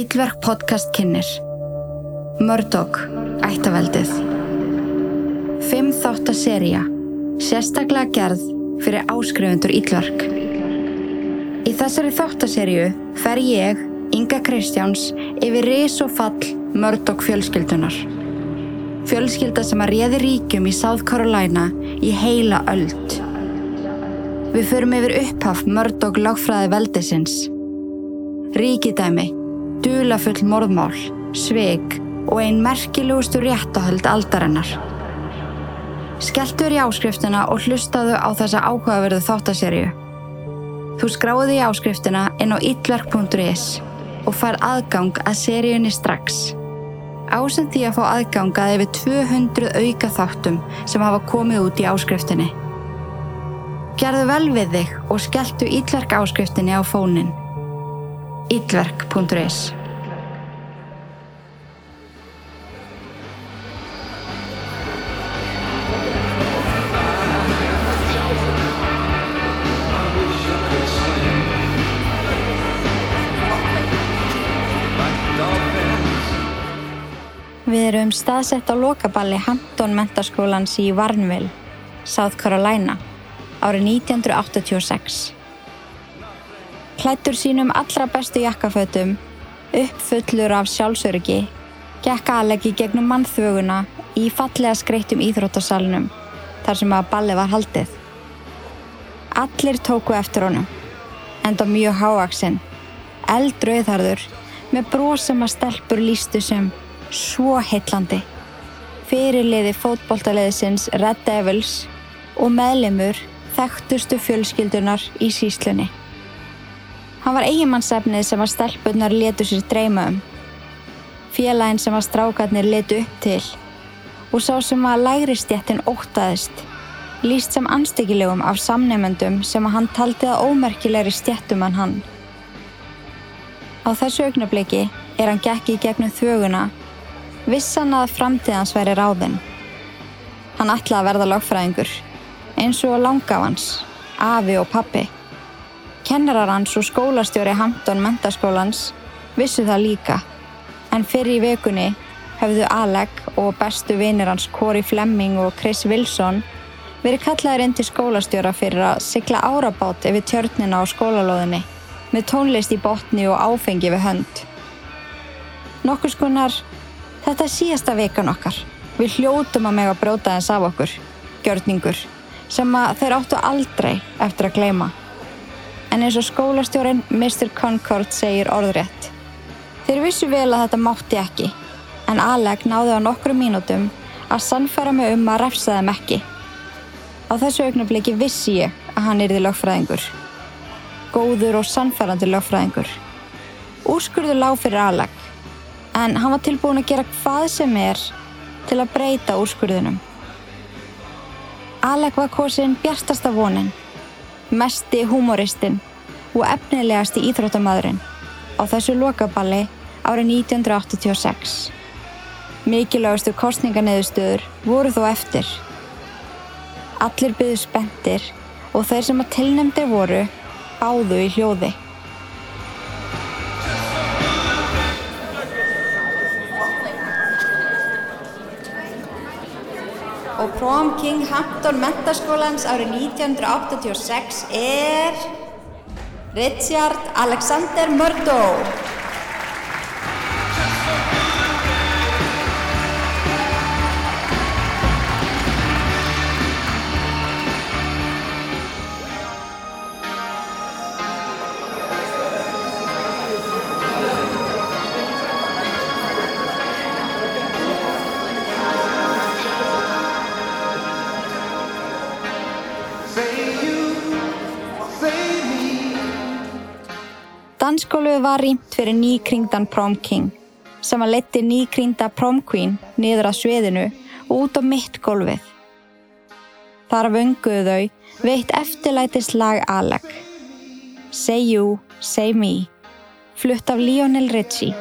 Íllverk podcast kynir Murdoch, ættaveldið Fimm þáttaserja Sérstaklega gerð fyrir áskrifundur Íllverk Í þessari þáttaserju fer ég, Inga Kristjáns, yfir ris og fall Murdoch fjölskyldunar. Fjölskylda sem að réði ríkjum í South Carolina í heila öld. Við förum yfir upphaf Murdoch lagfræði veldisins. Ríkidæmi, dulafull morðmál, sveig og ein merkilegustu réttahöld aldarinnar. Skelltur í áskriftina og hlustaðu á þessa áhugaverðu þáttaserju. Þú skráði í áskriftina inn á illverk.is og fær aðgang að seríunni strax. Ásend því að fá aðgang að yfir 200 auka þáttum sem hafa komið út í áskriftinni. Gerðu vel við þig og skelltu illverk áskriftinni á fónin. illverk.is Við erum staðsett á lokaballi Hampton mentaskólans í Varnville, South Carolina, árið 1986. Klættur sínum allra bestu jakkafötum, uppfullur af sjálfsöryggi, gekk aðleggi gegnum mannþvöguna í fallega skreittum íþróttasalunum þar sem að balli var haldið. Allir tóku eftir honum, enda mjög háaksinn, eldrauðharður með brósama stelpur lístu sem svo heitlandi. Fyrirliði fótboltaleðisins Red Devils og meðlemur þekktustu fjölskyldunar í síslunni. Hann var eigimannsefnið sem að stelpunar letu sér dreyma um. Félaginn sem að strákarnir letu upp til og sá sem að lægri stjettin ótaðist líst sem anstíkilegum af samnefendum sem að hann taldi að ómerkilegri stjettum en hann. Á þessu augnabliki er hann gekki í gegnum þvöguna vissan að framtíðans væri ráðinn. Hann ætlaði að verða lögfræðingur, eins og langafans, afi og pappi. Kennarar hans og skólastjóri Hampton mentaskólans vissu það líka, en fyrir í vekunni höfðu Alec og bestu vinir hans Corey Fleming og Chris Wilson verið kallaður inn til skólastjóra fyrir að sigla árabát yfir tjörnina á skólalóðinni með tónlist í botni og áfengi við hönd. Nokkus konar Þetta er síðasta vikan okkar. Við hljótum að mega bróta þess af okkur, gjörningur, sem að þeir áttu aldrei eftir að gleima. En eins og skólastjórin Mr. Concord segir orðrétt. Þeir vissu vel að þetta mátti ekki, en Alec náði á nokkru mínútum að sannfæra mig um að refsa þeim ekki. Á þessu augnabliki vissi ég að hann yrði lögfræðingur. Góður og sannfærandi lögfræðingur. Úrskurður lág fyrir Alec en hann var tilbúin að gera hvað sem er til að breyta úrskurðunum. Alec var kosin bjartasta vonin, mesti humoristinn og efnilegasti íþróttamadurinn á þessu lokaballi árið 1986. Mikilvægastu kostninganeðustöður voru þó eftir. Allir byggðu spendir og þeir sem að tilnæmdir voru báðu í hljóði. Og prom King Hampton mentaskólans árið 1986 er Richard Alexander Murdoch. Dansgólfið var rýmt fyrir nýkringdan prom king sem að leti nýkringda prom queen niður að sviðinu og út á mitt gólfið. Þar vönguðu þau veitt eftirlætis lag Alec. Say You, Say Me, flutt af Lionel Richie.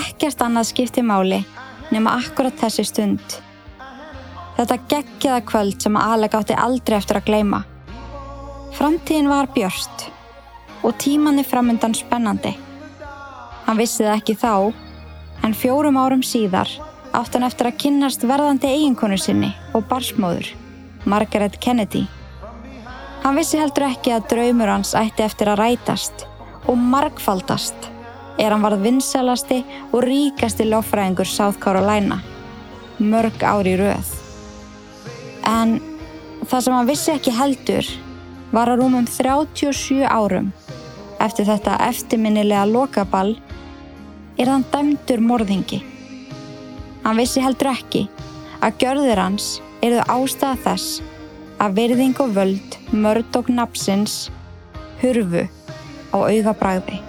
Ekkert annað skipti máli nema akkurat þessi stund. Þetta geggjaða kvöld sem Alec átti aldrei eftir að gleyma Framtíðin var björst og tímanni framundan spennandi. Hann vissi það ekki þá, en fjórum árum síðar átt hann eftir að kynnast verðandi eiginkonu sinni og barsmóður, Margaret Kennedy. Hann vissi heldur ekki að draumur hans ætti eftir að rætast og margfaldast er hann varð vinsalasti og ríkasti lofræðingur South Carolina, mörg ári rauð. En það sem hann vissi ekki heldur var að rúmum 37 árum eftir þetta eftirminnilega lokaball er hann dæmdur morðingi. Hann vissi heldur ekki að gjörður hans eruðu ástæða þess að virðing og völd mörd og napsins hurfu á auga bræði.